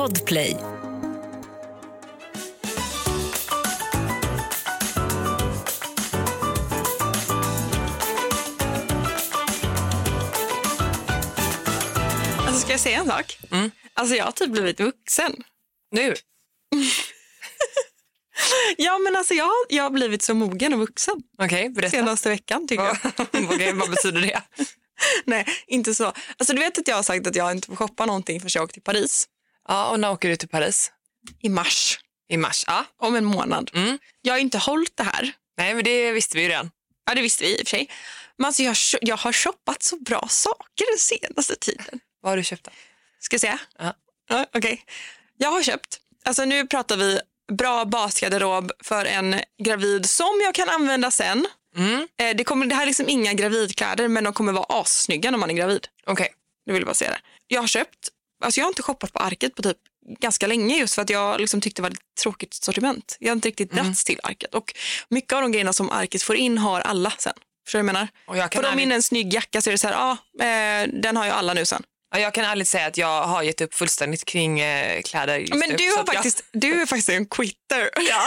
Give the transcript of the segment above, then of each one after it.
Podplay. Alltså ska jag säga en sak? Alltså jag har typ blivit vuxen. Nu? Ja men alltså jag, jag har blivit så mogen och vuxen Okej, berätta. senaste veckan tycker jag. Okej, vad betyder det? Nej, inte så. Alltså du vet att jag har sagt att jag inte får shoppa någonting förrän jag åker till Paris Ja, och när åker du till Paris? i mars. I mars? Ja. Om en månad. Mm. Jag har inte hållit det här. Nej, men det visste vi ju redan. Ja, det visste vi i och för sig. Men alltså jag, har- jag har shoppat så bra saker den senaste tiden. Vad har du köpt då? Ska jag säga? Ja. Ja, Okej. Jag har köpt, alltså nu pratar vi bra basgarderob för en gravid som jag kan använda sen. Mm. Eh, Det, kommer, det här är liksom inga gravidkläder men de kommer vara assnygga när man är gravid. Okej. Det vill jag bara säga det. Jag har köpt, alltså jag har inte shoppat på Arket på typ ganska länge just för att jag liksom tyckte det var ett tråkigt sortiment. Jag har inte riktigt dragits till Arket och mycket av de grejerna som Arket får in har alla sen. Förstår du vad jag menar? Och jag Får de in en snygg jacka så är det så här, ja, eh, den har ju alla nu sen. Ja, jag kan ärligt säga att jag har gett upp fullständigt kring eh, kläder just Men du, har att jag- faktiskt, du är faktiskt en quitter. Ja.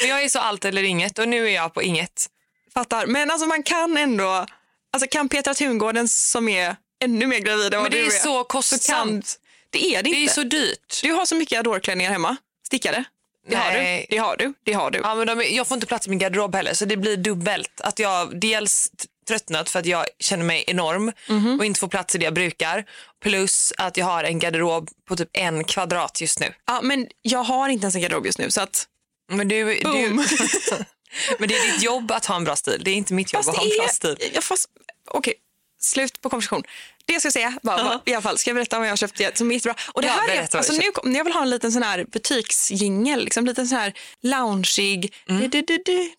Men jag är så allt eller inget och nu är jag på inget. Fattar. Men alltså man kan ändå, alltså kan Petra Tungården som är ännu mer gravid än Men vad det du är är. så kostsamt. Det är det Det är inte. så dyrt. Du har så mycket Adore-klänningar hemma, stickade. Det har Nej. du. Det har du. Det har du. Ja, men de, jag får inte plats i min garderob heller så det blir dubbelt. Att jag dels tröttnat för att jag känner mig enorm Mhm. och inte får plats i det jag brukar. Plus att jag har en garderob på typ en kvadrat just nu. Ja, men jag har inte ens en garderob just nu så att Men, du, du, Boom. men det är ditt jobb att ha en bra stil. Det är inte mitt jobb Fast att ha en bra är... stil. Jag fast... Okej, slut på konversation. Det ska jag säga, bara, Ja. bara, i alla fall, ska jag berätta vad jag köpte som är jättebra. Och det Ja, här är, alltså, nu, kom- jag vill ha en liten sån här butiksjingel, liksom, liten sån här loungeig. Mm. Du, du, du.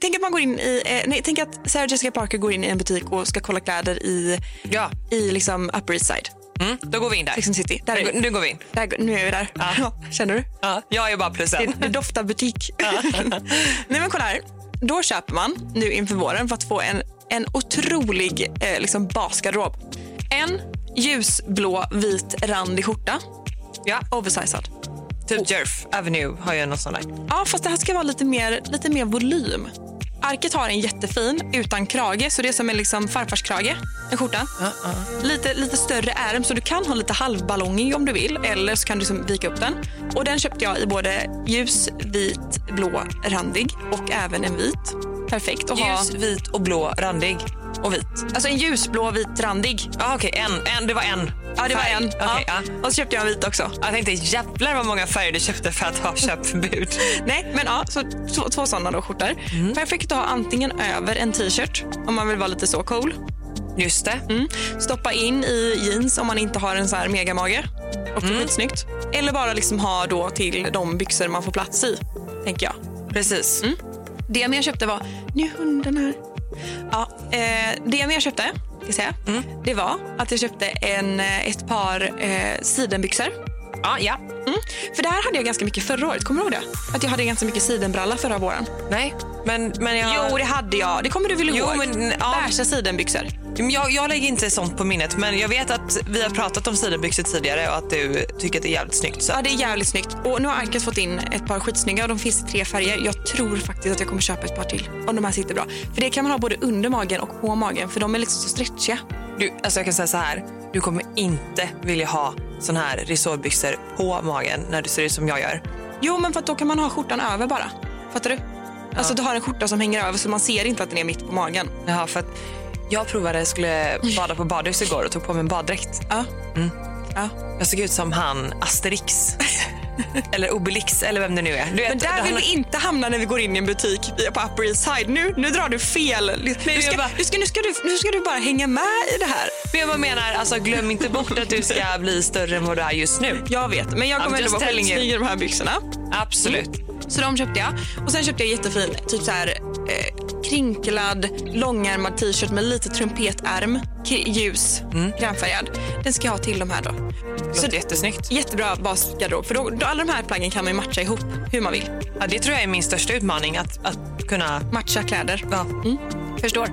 Tänk att man går in i, eh, nej, tänk att Sarah Jessica Parker går in i en butik och ska kolla kläder i, Ja, i liksom Upper East Side, mm, då går vi in där. And City. Där är Nu, nu går vi in. Där, nu är vi där. Ja. Känner du? Ja, jag är bara plus Det, det doftar butik. Nej men kolla här. Då köper man nu inför våren för att få en, en otrolig eh, liksom basgarderob. En ljusblå vit randig skjorta. Ja, Oversized. typ Jerf Avenue har ju någon sån där. Ja fast det här ska vara lite mer, lite mer volym. Arket har en jättefin utan krage så det är som en liksom farfarskrage. En skjorta. Ja, ja. Lite, lite större ärm så du kan ha lite halvballongig om du vill eller så kan du liksom vika upp den. Och den köpte jag i både ljus, vit, blå, randig och även en vit. Perfekt att ha. Ljus, vit och blå, randig. Och vit. Alltså en ljusblå vit randig. Ja, okej, en, en, det var en. Ja det var färg. en. Okej, ja. Och så köpte jag en vit också. Jag tänkte jävlar vad många färger du köpte för att ha köpförbud. Nej men ja, så två, två sådana då skjortor. Perfekt att ha antingen över en t-shirt om man vill vara lite så cool. Just det. Mm. Stoppa in i jeans om man inte har en så här megamage. Också skitsnyggt. Eller bara liksom ha då till de byxor man får plats i, tänker jag. Precis. Det jag mer köpte var... Nu hunden här. Ja, eh, det jag mer köpte, ska säga, det var att jag köpte en, eh, ett par eh, sidenbyxor. Ja, ja. Mm. För det här hade jag ganska mycket förra året. Kommer du ihåg det? Att jag hade ganska mycket sidenbralla förra våren. Nej, men, men jag... Jo, det hade jag. Det kommer du väl Jo, ihåg? men, ja. Beiga sidenbyxor. Jag, jag lägger inte sånt på minnet, men jag vet att vi har pratat om sidenbyxor tidigare och att du tycker att det är jävligt snyggt. Så. Ja, det är jävligt snyggt. Och nu har Arket fått in ett par skitsnygga och de finns i tre färger. Jag tror faktiskt att jag kommer köpa ett par till om de här sitter bra. För det kan man ha både under magen och på magen för de är liksom så stretchiga. Du, alltså jag kan säga så här, du kommer inte vilja ha sån här resårbyxor på magen när du ser ut som jag gör. Jo, men för då kan man ha skjortan över bara. Fattar du? Alltså du har en skjorta som hänger över så man ser inte att den är mitt på magen. Jaha, för att jag provade, skulle bada på badhus igår och tog på mig en baddräkt. Ja. ja. Jag såg ut som han Asterix. eller Obelix eller vem det nu är. Du vet, Men där vill vi inte hamna när vi går in i en butik på Upper East Side. Nu, nu drar du fel. Nu jag ska, bara- nu, ska, nu, ska du, nu ska du bara hänga med i det här. Men jag bara menar, alltså, glöm inte bort att du ska bli större än vad du är just nu. Jag vet, men jag kommer ändå vara skitsnygg i de här byxorna. Absolut. Så de köpte jag. Och sen köpte jag jättefin, typ så här eh, krinklad, långärmad t-shirt med lite trumpetärm, ljus, grönfärgad. Den ska jag ha till de här då. Låter jättesnyggt. Jättebra basgarderob, för då, då alla de här plaggen kan man matcha ihop hur man vill. Ja, det tror jag är min största utmaning, att, att kunna... Matcha kläder. Ja. Förstår.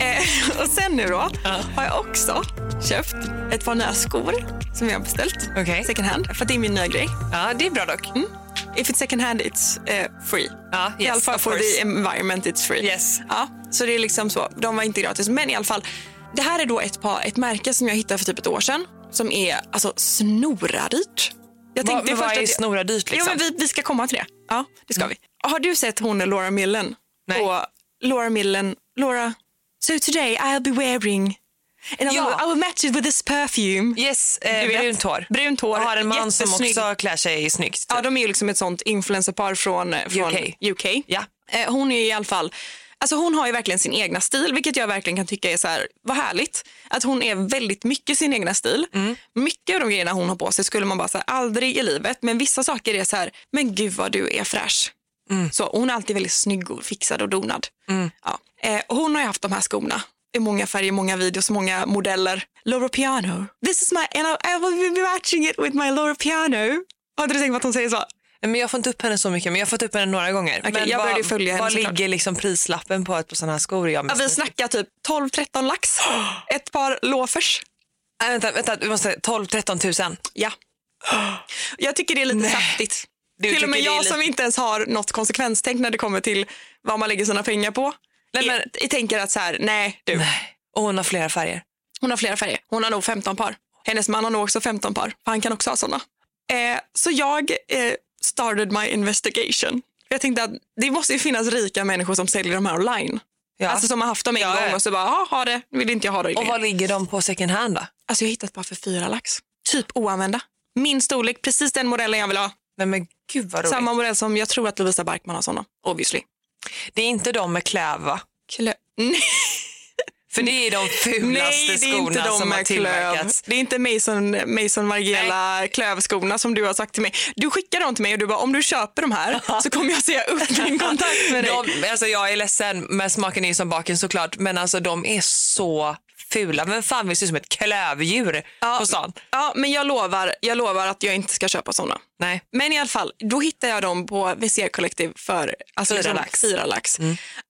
Eh, och sen nu då har jag också köpt ett par nya skor som jag har beställt. Okej. Second hand. För det är min nya grej. Ja, det är bra dock. Mm. If it's second hand it's eh, free. Ja, I yes, alla fall for course. the environment it's free. Yes. Ja, så det är liksom så. De var inte gratis. Men i alla fall. Det här är då ett, par, ett märke som jag hittade för typ ett år sedan. Som är alltså snoradyrt. Jag Vad, men vad först är att jag- snora dyrt liksom? Jo, men vi, vi ska komma till det. Ja, det ska vi. Har du sett hon Laura Millen? Nej. På Laura Millen. Laura. So today I'll be wearing and I, Ja. will, I will match it with this perfume. Yes, eh, brunt hår. Brunt hår. Jag har en man som också klär sig snyggt. Ja, de är ju liksom ett sånt influencerpar från, från UK. UK. Ja. Eh, Hon är i alla fall, alltså hon har ju verkligen sin egna stil, vilket jag verkligen kan tycka är så här, vad härligt. Att hon är väldigt mycket sin egna stil. Mm. Mycket av de grejerna hon har på sig skulle man bara säga aldrig i livet, men vissa saker är så här, men gud vad du är fräsch. Mm. Så hon är alltid väldigt snygg och fixad och donad. Ja. Eh, och hon har ju haft de här skorna i många färger, många videos, många modeller. Laura Piano. This is my, and I, I will be matching it with my Laura Piano. Har du tänkt på att hon säger så? Men jag får inte upp henne så mycket, men jag har fått upp henne några gånger. Okej, men jag vad, började följa henne Vad såklart. ligger liksom prislappen på ett par sådana här skor? Jag Ja, vi snackar typ 12-13 lax. Ett par loafers. Nej, vänta, vänta, vi måste 12-13 tusen. Ja. Jag tycker det är lite Nej. saftigt. Du till och med jag lite- som inte ens har något konsekvenstänk när det kommer till vad man lägger sina pengar på. Nej, men- Jag, tänker att så här, nej du. Nej. Och hon har flera färger. Hon har flera färger. Hon har nog 15 par. Hennes man har nog också 15 par. Han kan också ha såna. Eh, så jag eh, started my investigation. Jag tänkte att det måste ju finnas rika människor som säljer de här online. Ja. Alltså som har haft dem en Ja, gång ja. och så bara, ja, ha det, vill inte jag ha det och vad ligger de på second hand då? Alltså jag har hittat bara för fyra lax. Typ oanvända. Min storlek, precis den modellen jag vill ha. Nej men gud vad roligt. Samma modell som jag tror att Lovisa Barkman har såna. Obviously. Det är inte de med klöv va? Klö- För det är de fulaste skorna de som har klöv. tillverkats. Det är inte Mason, Mason Margiela klövskorna som du har sagt till mig. Du skickar dem till mig och du bara om du köper de här så kommer jag säga upp min kontakt med dig. De, alltså jag är ledsen, men smaken är ju som baken såklart. Men alltså de är så fula. Men fan vill se ut som ett klövdjur på stan? Ja, men jag lovar, jag lovar att jag inte ska köpa såna. Nej. Men i alla fall, då hittade jag dem på VC Collective för alltså, Fyra liksom, lax. Mm. Fyra lax.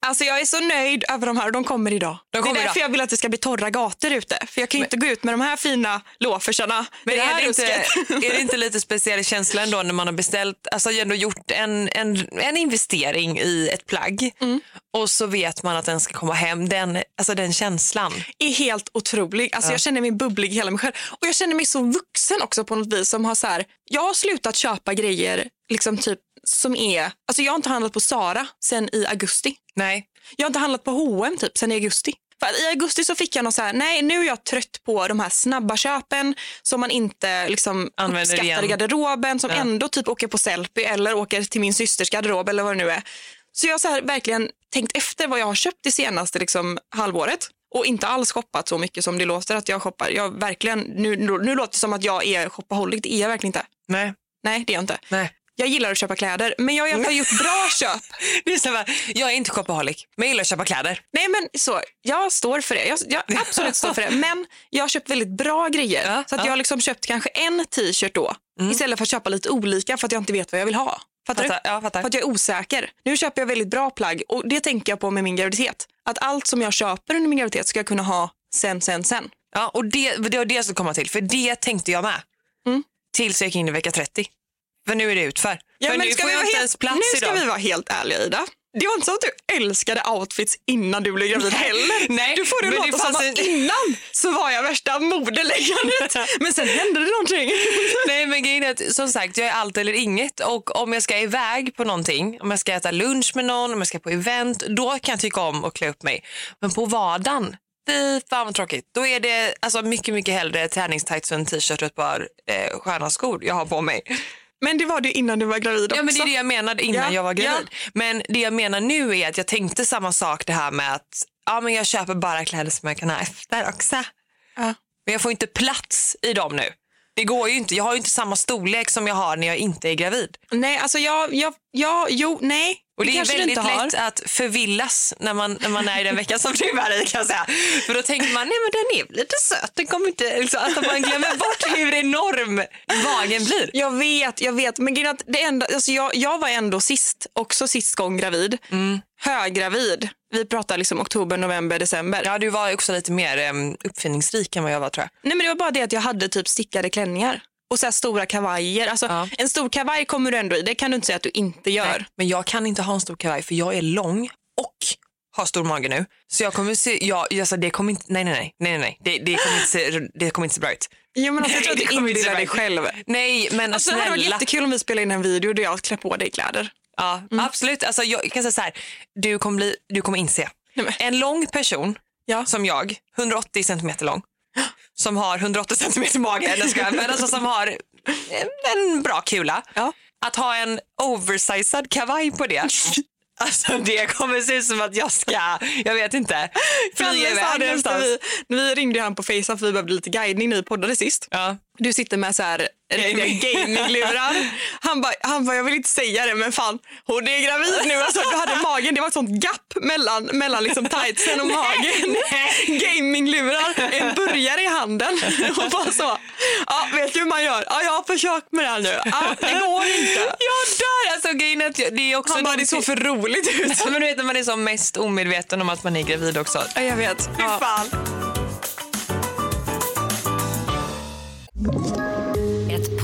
Alltså jag är så nöjd över de här och de kommer idag. De kommer det är därför idag. jag vill att det ska bli torra gator ute. För jag kan ju inte gå ut med de här fina loafersarna. Men det är det, inte, är det inte lite speciell känsla ändå när man har beställt, alltså ändå gjort en, en, en investering i ett plagg Mm. och så vet man att den ska komma hem. Den, alltså den känslan. är helt otrolig. Alltså Jag känner mig bubblig i hela mig själv. Och jag känner mig så vuxen också på något vis. som har så här, Jag har slutat köpa grejer liksom typ som är... Alltså jag har inte handlat på Sara sen i augusti. Nej. Jag har inte handlat på H&M typ sen i augusti. För I augusti så fick jag någon så här, nej nu är jag trött på de här snabba köpen som man inte liksom Använder uppskattar igen. i garderoben som Ja. ändå typ åker på Sellpy eller åker till min systers garderob eller vad det nu är. Så jag har så här verkligen tänkt efter vad jag har köpt det senaste liksom, halvåret och inte alls shoppat så mycket som det låter att jag shoppar. Jag verkligen, nu, nu, låter det som att jag är shopaholic, det är jag verkligen inte. Nej. Nej, det är jag inte. Nej. Jag gillar att köpa kläder, men jag har gjort bra köp. Det är så här, jag är inte shopaholic, men jag gillar att köpa kläder. Nej men så, jag står för det. Jag, jag absolut står för det. Men jag har köpt väldigt bra grejer. Ja, så att ja. jag har liksom köpt kanske en t-shirt då. Istället för att köpa lite olika för att jag inte vet vad jag vill ha. Fattar Fattar, du? ja, fattar. För att jag är osäker. Nu köper jag väldigt bra plagg och det tänker jag på med min graviditet. Att allt som jag köper under min graviditet ska jag kunna ha sen, sen, sen. Ja, och det, det var det jag skulle komma till, för det tänkte jag med. Mm. Tills jag gick in i vecka 30. För nu är det utför. för nu ska får vi jag inte helt, ens plats Nu ska idag. vi vara helt ärliga Ida. Det var inte så att du älskade outfits innan du blev gravid heller. Nej, du får det men låta det som att innan så var jag värsta modeläggandet. Men sen hände det någonting. Nej men grejen är att, som sagt jag är allt eller inget och om jag ska iväg på någonting, om jag ska äta lunch med någon, om jag ska på event, då kan jag tycka om att klä upp mig. Men på vardagen, fy fan vad tråkigt. Då är det alltså, mycket, mycket hellre träningstights och en t-shirt och ett par eh, sköna skor jag har på mig. Men det var det innan du var gravid också. Ja men det är det jag menade innan Ja, jag var gravid. Men det jag menar nu är att jag tänkte samma sak det här med att ja, men jag köper bara kläder som jag kan ha efter också. Ja. Men jag får inte plats i dem nu. Det går ju inte. Jag har ju inte samma storlek som jag har när jag inte är gravid. Nej, alltså jag, jag, jag jo, nej. Och det, är kanske du väldigt lätt att förvillas när man, när man är i den veckan som du är i kan jag säga. För då tänker man, nej men den är lite söt. Den kommer inte, liksom, att man glömmer bort hur enorm magen blir. Jag vet, jag vet. Men är att det enda, alltså jag, jag var ändå sist, också sist gång gravid. Mm. Höggravid. vi pratar liksom oktober, november, december. Ja, du var också lite mer um, uppfinningsrik än vad jag var tror jag. Nej men det var bara det att jag hade typ stickade klänningar och så stora kavajer. Alltså, Ja. En stor kavaj kommer du ändå i, det kan du inte säga att du inte gör. Nej, men jag kan inte ha en stor kavaj för jag är lång och har stor mage nu. Så jag kommer se, jag, alltså det kommer inte, nej nej nej, nej, nej. Det, det, kommer inte se, det kommer inte se bra ut. Jo, men alltså, jag tror att du inbillar dig själv. Nej men Alltså, det hade varit snälla. jättekul om vi spelade in en video där jag klär på dig kläder. Ja, absolut. Alltså, jag kan säga så här, du kommer, bli, du kommer inse. Nej. En lång person Ja. som jag, 180 centimeter lång, som har 180 centimeter mage, eller ska, jag- men alltså som har en, en bra kula. Ja. Att ha en oversized kavaj på det. Alltså det kommer se ut som att jag ska, jag vet inte, flyga iväg någonstans. vi, vi ringde han på Facetime för vi behövde lite guidning när vi poddade sist. Ja. Du sitter med så här riktiga gaminglurar. Han bara, han bara, jag vill inte säga det men fan hon är gravid nu. Alltså, du hade magen, det var ett sånt gap mellan, mellan liksom tightsen och magen. Gaminglurar, en burgare i handen och bara så. Ja, vet du hur man gör? Ja, jag har försökt med det här nu. Ja, det går inte. Jag dör! Alltså, grejen är det är också Han bara, det såg för roligt ut. Men du vet när man är som mest omedveten om att man är gravid också. Ja, jag vet. Fy Ja. fan.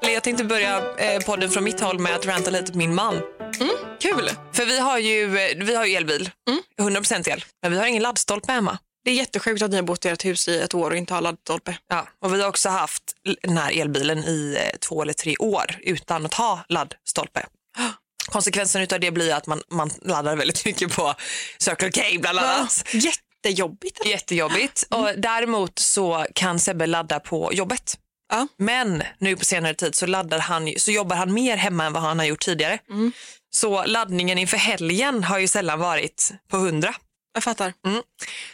Jag tänkte börja eh, podden från mitt håll med att ranta lite på min man. Kul. För vi har ju, eh, vi har ju elbil, 100% el, men vi har ingen laddstolpe hemma. Det är jättesjukt att ni har bott i ert hus i ett år och inte har laddstolpe. Ja, och vi har också haft den här elbilen i eh, två eller tre år utan att ha laddstolpe. Konsekvensen av det blir att man, man laddar väldigt mycket på Circle K bland annat. Jättejobbigt. Jättejobbigt. Och däremot så kan Sebbe ladda på jobbet. Ja. Men nu på senare tid så, laddar han, så jobbar han mer hemma än vad han har gjort tidigare. Så laddningen inför helgen har ju sällan varit på 100. Jag fattar.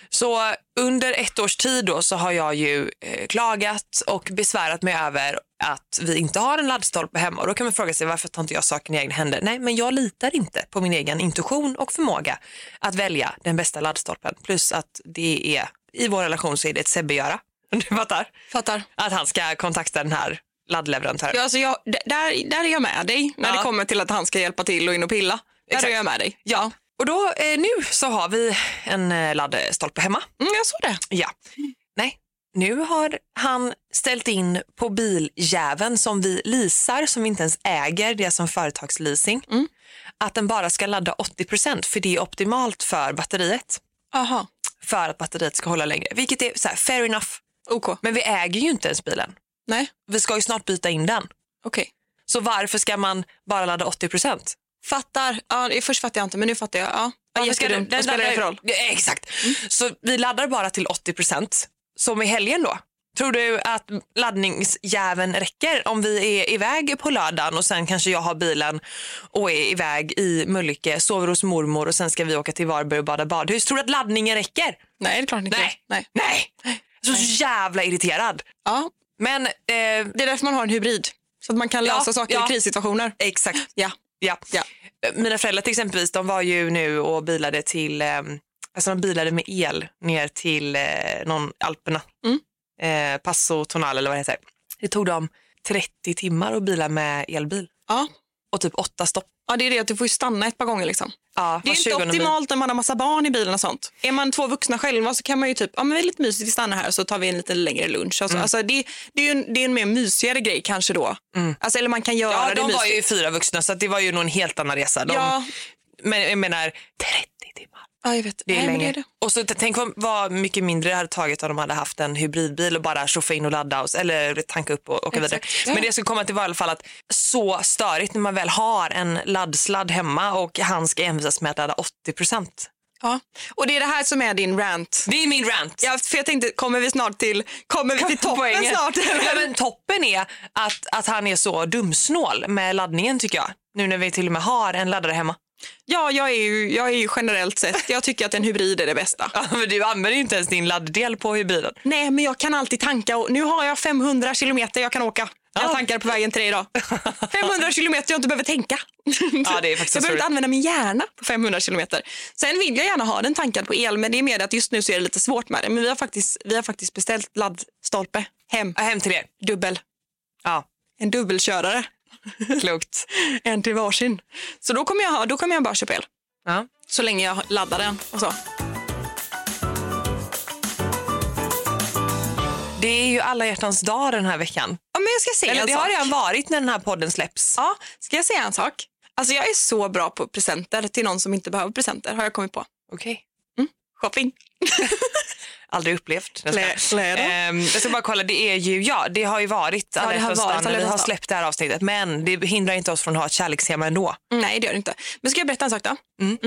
Så under ett års tid då så har jag ju eh, klagat och besvärat mig över att vi inte har en laddstolpe hemma. Och då kan man fråga sig varför tar inte jag saken i egna händer? Nej, men jag litar inte på min egen intuition och förmåga att välja den bästa laddstolpen. Plus att det är, i vår relation så är det ett Sebbe-göra. Du fattar? Fattar. Att han ska kontakta den här laddleverantören. Ja, alltså jag, där, där är jag med dig när Ja. det kommer till att han ska hjälpa till och in och pilla. Där Exakt. är jag med dig. Ja. Och då eh, nu så har vi en eh, laddstolpe hemma. Mm, jag såg det. Ja. Nej, nu har han ställt in på biljäveln som vi leasar, som vi inte ens äger, det är som företagsleasing, att den bara ska ladda 80% för det är optimalt för batteriet. Aha. För att batteriet ska hålla längre. Vilket är så här, fair enough. OK. Men vi äger ju inte ens bilen. Nej, Vi ska ju snart byta in den. okej. Så varför ska man bara ladda 80 Fattar. Ja, först fattar jag inte, men nu fattar jag. Ja. Varför ska den- Vad spelar det för roll? Ja, exakt. Så vi laddar bara till 80% som i helgen då. Tror du att laddningsjäveln räcker om vi är iväg på lördagen och sen kanske jag har bilen och är iväg i Mölnlycke, sover hos mormor och sen ska vi åka till Varberg och bada badhus. Tror du att laddningen räcker? Nej, det är klart inte. Nej. Nej. Nej. Så jävla irriterad. Ja, Men eh, det är därför man har en hybrid. Så att man kan Ja, lösa saker ja. i krissituationer. exakt. Ja. Ja. Ja. Mina föräldrar till exempelvis, de var ju nu och bilade till, eh, alltså de bilade med el ner till eh, någon Alperna. Mm. Eh, Passo Tonal eller vad det heter. Det tog dem 30 timmar att bila med elbil Ja. Och typ åtta stopp. ja, det är det att du får stanna ett par gånger. Liksom. Ja, Det är inte 20 mil. optimalt när man har massa barn i bilen och sånt. Är man två vuxna själva så kan man ju typ, ja men det är lite mysigt, vi stannar här och så tar vi en lite längre lunch. Alltså, alltså det, det är en, det är en mer mysigare grej kanske då. Alltså, eller man kan göra Ja, det de mysigt. var ju fyra vuxna så det var ju nog en helt annan resa. De, Ja, Men jag menar 30 timmar. Ja, jag vet. Det är Nej, men länge. det är det. Och så tänk vad, vad mycket mindre det hade tagit om de hade haft en hybridbil och bara tjoffa in och ladda och, eller tanka upp och åka Exakt, vidare. ja. Men det jag skulle komma till var i alla fall att så störigt när man väl har en laddsladd hemma och han ska envisas med att ladda 80 procent. Ja. Och det är det här som är din rant. Det är min rant. Ja, för jag tänkte, kommer vi snart till, kommer vi till toppen Poängen. snart? ja, men toppen är att, att han är så dumsnål med laddningen tycker jag. Nu när vi till och med har en laddare hemma. Ja, jag är, ju, jag är ju generellt sett, jag tycker att en hybrid är det bästa. Ja, men du använder ju inte ens din ladddel på hybriden. Nej, men jag kan alltid tanka och nu har jag 500 kilometer jag kan åka. Jag Ja. tankar på vägen till dig idag. 500 kilometer jag inte behöver tänka. Ja, det är faktiskt jag behöver inte använda min hjärna på 500 kilometer. Sen vill jag gärna ha den tankad på el, men det är mer att just nu så är det lite svårt med det. Men vi har faktiskt, vi har faktiskt beställt laddstolpe hem. Ja, hem till er. Dubbel. Ja, En dubbelkörare. klokt. En till varsin. Så då kommer jag, ha, då kommer jag bara köpa el. Ja. Så länge jag laddar den och så. Det är ju alla hjärtans dag den här veckan. Ja, men jag ska säga Eller det sak. har redan varit när den här podden släpps. Ja, ska jag säga en sak? Alltså jag är så bra på presenter till någon som inte behöver presenter har jag kommit på. Okej. Shopping. Aldrig upplevt. Klä- kläder. Ehm, jag ska bara kolla, det är ju, ja det har ju varit Ja, alla varit när vi har släppt det här avsnittet. Men det hindrar inte oss från att ha ett kärlekstema ändå. Nej, det gör det inte. Men ska jag berätta en sak då? Mm.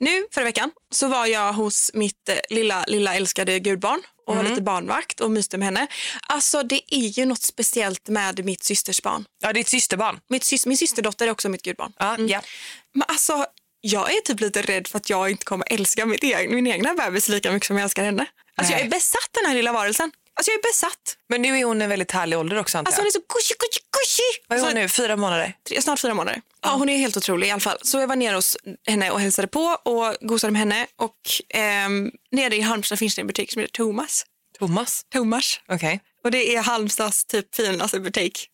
Nu förra veckan så var jag hos mitt eh, lilla, lilla älskade gudbarn och Mm. var lite barnvakt och myste med henne. Alltså det är ju något speciellt med mitt systers barn. Ja, ditt systerbarn. Mitt sys- min systerdotter är också mitt gudbarn. Ja, Mm. ja. Men alltså, jag är typ lite rädd för att jag inte kommer älska mitt egen, min egna bebis lika mycket som jag älskar henne. Alltså jag är besatt den här lilla varelsen. Alltså jag är besatt. Men nu är hon en väldigt härlig ålder också antar Alltså jag. hon är så gushy, gushy, gushy. Vad är hon Alltså, nu? Fyra månader? tre- Snart fyra månader. Ja, hon är helt otrolig i alla fall. Så jag var nere hos henne och hälsade på och gosade med henne. Och ehm, nere i Halmstad finns det en butik som heter Thomas. Thomas? Thomas. Okej. Och det är Halmstads typ finaste butik.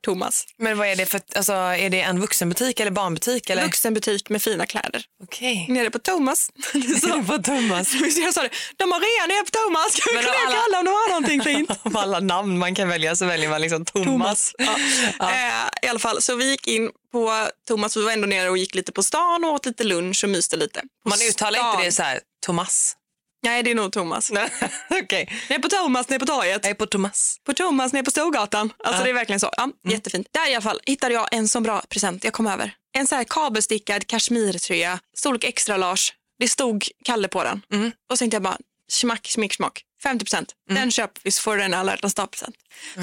Thomas. Men vad är det för, alltså är det en vuxenbutik eller barnbutik eller? Vuxenbutik med fina kläder. Okej. Nere på Thomas. Så. på Thomas. Jag sa det, de har rea nere på Thomas. Ska vi och alla- kolla om de har någonting fint? Av alla namn man kan välja så väljer man liksom Thomas. Ja. Eh, I alla fall, så vi gick in på Thomas, vi var ändå nere och gick lite på stan och åt lite lunch och myste lite. På Man uttalar stan. inte det så här, Thomas. Nej, det är nog Thomas. Nej, Okej. Ner på Thomas, ner på torget. Är på Thomas. På Thomas, ner på Storgatan. Alltså Ja. det är verkligen så. Ja, Jättefint. Där i alla fall hittade jag en så bra present jag kom över. En så här kabelstickad kashmirtröja, storlek extra large. Det stod Kalle på den. Mm. Och så tänkte jag bara, smack, smick, smack. 50 procent. Den köper vi så får du en alla hjärtans dag-present.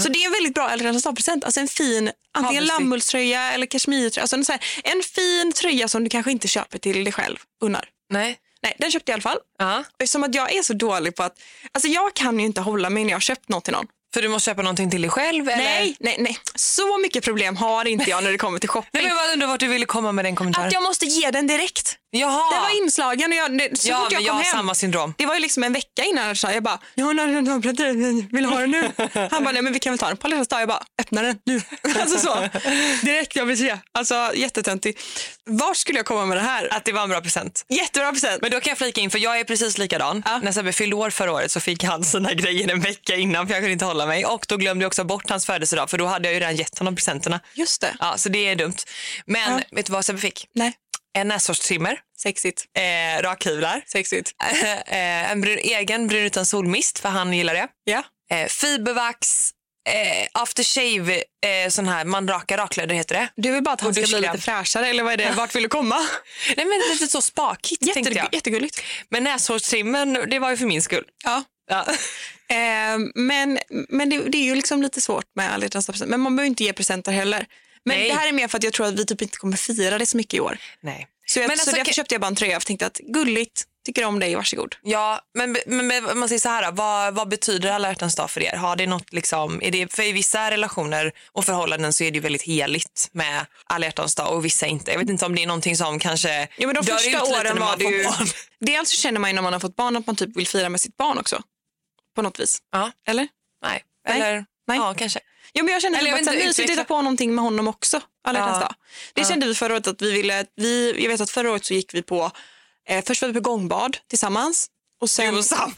Så det är en väldigt bra alla hjärtans dag-present. Alltså en fin antingen lammullströja eller kashmirtröja. Alltså en, så här, en fin tröja som du kanske inte köper till dig själv. Unnar. Nej. Nej, den köpte jag i alla fall. Ja. Eftersom att jag är så dålig på att, alltså jag kan ju inte hålla mig när jag har köpt något till någon. För du måste köpa någonting till dig själv? Eller? Nej, nej, nej. Så mycket problem har inte jag när det kommer till shopping. Nej, men jag undrar vart du ville komma med den kommentaren. att jag måste ge den direkt. Jaha. Den var inslagen och jag, det, så ja, fort jag kom jag har hem. samma syndrom. Det var ju liksom en vecka innan jag sa, jag bara, jag har vill du ha den nu? Han bara, nej men vi kan väl ta den på alla dag. Jag bara, öppna den nu. Alltså så, direkt jag vill se. Alltså jättetöntig. Vart skulle jag komma med det här? Att det var en bra present. Jättebra present. Men då kan jag flika in, för jag är precis likadan. Ja. När Sebbe fyllde år förra året så fick han sina grejer en vecka innan för jag kunde inte hålla mig. Och då glömde jag också bort hans födelsedag för då hade jag ju redan gett honom presenterna. Just det. Ja, så det är dumt. Men Ja. vet du vad Sebbe fick? Nej, En näshårstrimmer, sexigt. eh, rakhyvlar, Sexigt. eh, en brun, egen brun utan solmist för han gillar det. Ja. Eh, fibervax, eh, aftershave, eh, sån här man rakar raklödder heter det. Du vill bara att han ska bli lite fräschare eller vad är det? Vart vill du komma? Nej men lite så spakigt tänkte Jätte, jag. jättegulligt. Men näshårstrimmen, det var ju för min skull. Ja. Ja. Eh, men men det, det är ju liksom lite svårt med alla. Men man behöver inte ge presenter heller. Men Nej. det här är mer för att jag tror att vi typ inte kommer fira det så mycket i år. Nej. Så, jag, Men så alltså, därför kan- köpte jag bara en tröja och tänkte att gulligt, tycker om dig, varsågod. Ja, men, men, men man säger så här, vad, vad betyder alla hjärtans dag för er? Har det något liksom, är det, för i vissa relationer och förhållanden så är det ju väldigt heligt med alla hjärtans dag och vissa inte. Jag vet inte om det är någonting som kanske Ja, men de dör första ut lite när åren man var ju... barn. Dels så känner man ju när man har fått barn att man typ vill fira med sitt barn också. På något vis. Ja, Eller? nej. Nej. Eller, Nej. ja kanske. Ja, men jag kände Eller typ jag att mysigt att utveckla. hitta på någonting med honom också. Alla Ja. dag. Det Ja. kände vi förra året att vi ville... Vi, jag vet att förra året så gick vi på... Eh, först var vi på gångbad tillsammans. Och sen, Du och Sam.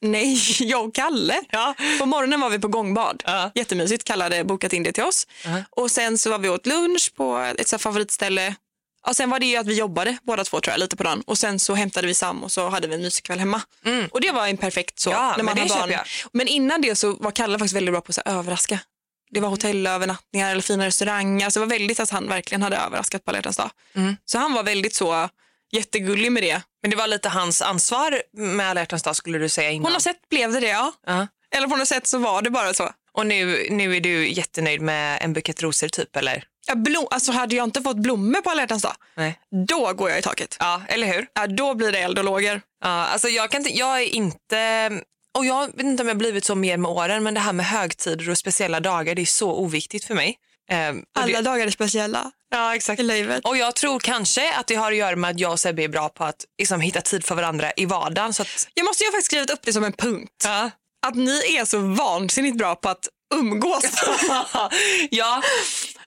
Nej, jag och Kalle. Ja. På morgonen var vi på gångbad. Ja. Jättemysigt. Kalle hade bokat in det till oss. Ja. Och sen så var vi åt lunch på ett så favoritställe. Och sen var det ju att vi jobbade båda två tror jag, lite på dagen. Och sen så hämtade vi Sam och så hade vi en mysig kväll hemma. Och det var en perfekt så. Mm. Ja, när men man det har barn. jag. Men innan det så var Kalle faktiskt väldigt bra på att överraska. Det var hotellövernattningar eller fina restauranger. Så det var väldigt att han verkligen hade överraskat på alla dag. Mm. Så han var väldigt så jättegullig med det. Men det var lite hans ansvar med alla dag skulle du säga innan. På något sätt blev det det ja. Ja. Eller på något sätt så var det bara så. Och nu, nu är du jättenöjd med en bukett rosor typ eller? Ja, blom, alltså hade jag inte fått blommor på alla dag, Nej. då går jag i taket. Ja, eller hur? Ja, då blir det eld och lågor. Ja, alltså jag, kan inte, jag är inte... Och jag vet inte om jag har blivit så mer med åren, men det här med högtider och speciella dagar, det är så oviktigt för mig. Ehm, Alla det, dagar är speciella ja, exakt. i livet. Och jag tror kanske att det har att göra med att jag och Sebbe är bra på att liksom, hitta tid för varandra i vardagen. Så att, Jag måste ju ha faktiskt skrivit upp det som en punkt. ja. Att ni är så vansinnigt bra på att umgås. ja,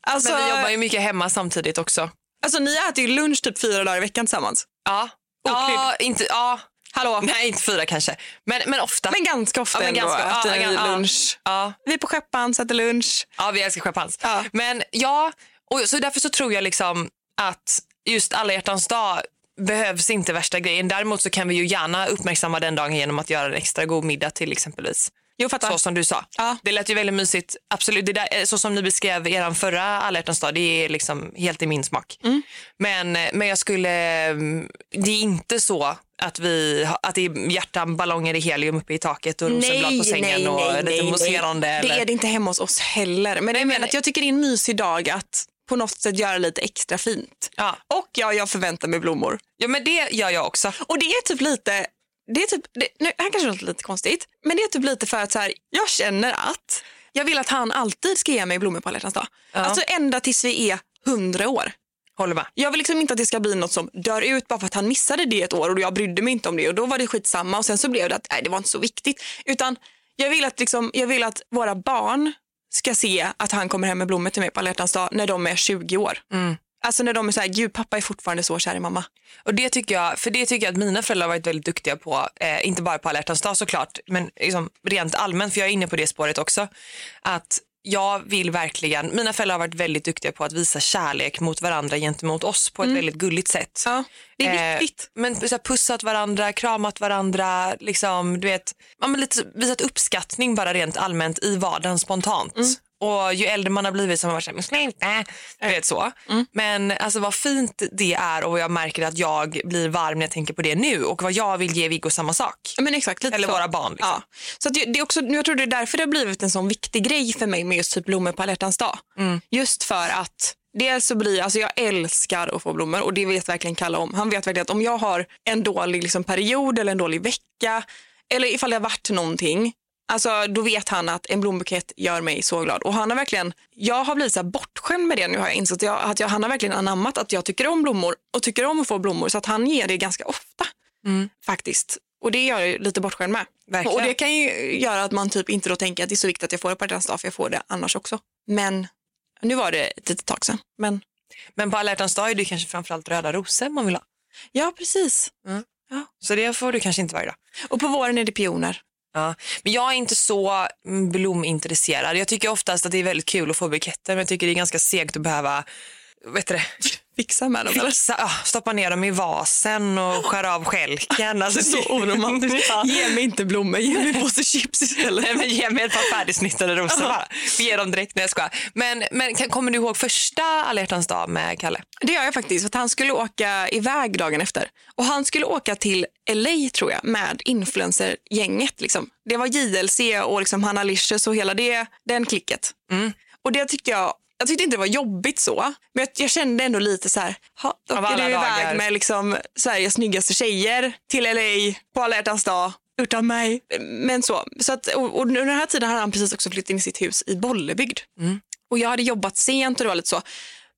alltså, men vi jobbar ju mycket hemma samtidigt också. alltså ni äter ju lunch typ fyra dagar i veckan tillsammans. Ja, ja, inte, ja. Hallå? Nej, inte fyra kanske, men, men ofta. Men ganska ofta Ja, men ändå ganska- ja, äter ni ja, ja. lunch. ja. Vi är på Skeppans, äter lunch. Ja, vi älskar champagne. Ja. Men ja, och så därför så tror jag liksom att just alla hjärtans dag behövs inte värsta grejen. Däremot så kan vi ju gärna uppmärksamma den dagen genom att göra en extra god middag till exempelvis. Jo, fattar. Så som du sa. Ja. Det lät ju väldigt mysigt. Absolut, det där, eh, så som ni beskrev er förra alla dag, det är liksom helt i min smak. Mm. Men, men jag skulle, mm, det är inte så att, vi, att det är hjärtaballonger i helium uppe i taket och rosenblad på sängen och lite mousserande. Det eller- är det inte hemma hos oss heller. Men jag menar att jag tycker det är en mysig dag att på något sätt göra lite extra fint. Ja. Och ja, jag förväntar mig blommor. ja, men det gör jag också. Och det är typ lite, det är typ, det, nu, här kanske låter lite konstigt, men det är typ lite för att så här, jag känner att jag vill att han alltid ska ge mig blommor på alla dag. Ja. Alltså ända tills vi är hundra år. Håller med. Jag vill liksom inte att det ska bli något som dör ut bara för att han missade det ett år och jag brydde mig inte om det och då var det skitsamma och sen så blev det att nej, det var inte så viktigt. Utan jag vill att, liksom, jag vill att våra barn ska se att han kommer hem med blommor till mig på alla dag när de är 20 år. Mm. Alltså när de är så här, gud pappa är fortfarande så kär i mamma. Och det tycker jag, för det tycker jag att mina föräldrar har varit väldigt duktiga på. Eh, inte bara på alla dag såklart, men liksom rent allmänt, för jag är inne på det spåret också. Att jag vill verkligen, mina föräldrar har varit väldigt duktiga på att visa kärlek mot varandra gentemot oss på ett väldigt gulligt sätt. Ja, det är Eh, viktigt. men så här, pussat varandra, kramat varandra, liksom, du vet, men lite visat uppskattning bara rent allmänt i vardagen spontant. Mm. Och ju äldre man har blivit så har man varit såhär, men sluta, du vet så. Mm. Men alltså vad fint det är och jag märker att jag blir varm när jag tänker på det nu och vad jag vill ge Viggo samma sak. Men exakt, Eller så. våra barn, liksom. Ja. Så det det är också, jag tror det är därför det har blivit en sån viktig grej för mig med just typ blommor på alla dag. Mm. Just för att Dels så blir, alltså jag älskar att få blommor och det vet verkligen Kalle om. Han vet verkligen att om jag har en dålig liksom, period eller en dålig vecka eller ifall det har varit någonting, alltså då vet han att en blombukett gör mig så glad. Och han har verkligen, jag har blivit så bortskämd med det nu har jag insett. Jag, att jag, han har verkligen anammat att jag tycker om blommor och tycker om att få blommor så att han ger det ganska ofta faktiskt. Och det gör jag lite bortskämd med. Verkligen. Och det kan ju göra att man typ inte då tänker att det är så viktigt att jag får det på hjärtans dag för jag får det annars också. Men nu var det ett litet tag sedan. Men Men på alla hjärtans dag är det kanske framförallt röda rosor man vill ha. ja, precis. Så det får du kanske inte varje dag. Och på våren är det pioner. Ja. Men jag är inte så mm, blomintresserad. Jag tycker oftast att det är väldigt kul att få buketter men jag tycker det är ganska segt att behöva vet du det, Fixa med dem eller? fixa, ja, stoppa ner dem i vasen och skära av stjälken. Alltså, Så oromantiskt. Ja. Ge mig inte blommor, ge mig en påse chips istället. Nej, men ge mig ett par färdigsnittade rosor bara. Ge dem direkt när jag ska. Men, men kan- kommer du ihåg första alla dag med Kalle? Det gör jag faktiskt. För han skulle åka iväg dagen efter. Och han skulle åka till LA tror jag med influencergänget. Liksom. Det var JLC och liksom Hanna Licious och hela det, den klicket. Och det tyckte jag jag tyckte inte det var jobbigt så, men jag, jag kände ändå lite så här, "Ha, då åker du iväg dagar. med liksom Sveriges snyggaste tjejer till LA på alla hjärtans dag utan mig. Men så, så att, och, och under den här tiden hade han precis också flyttat in i sitt hus i Bollebygd. Och jag hade jobbat sent och det var lite så.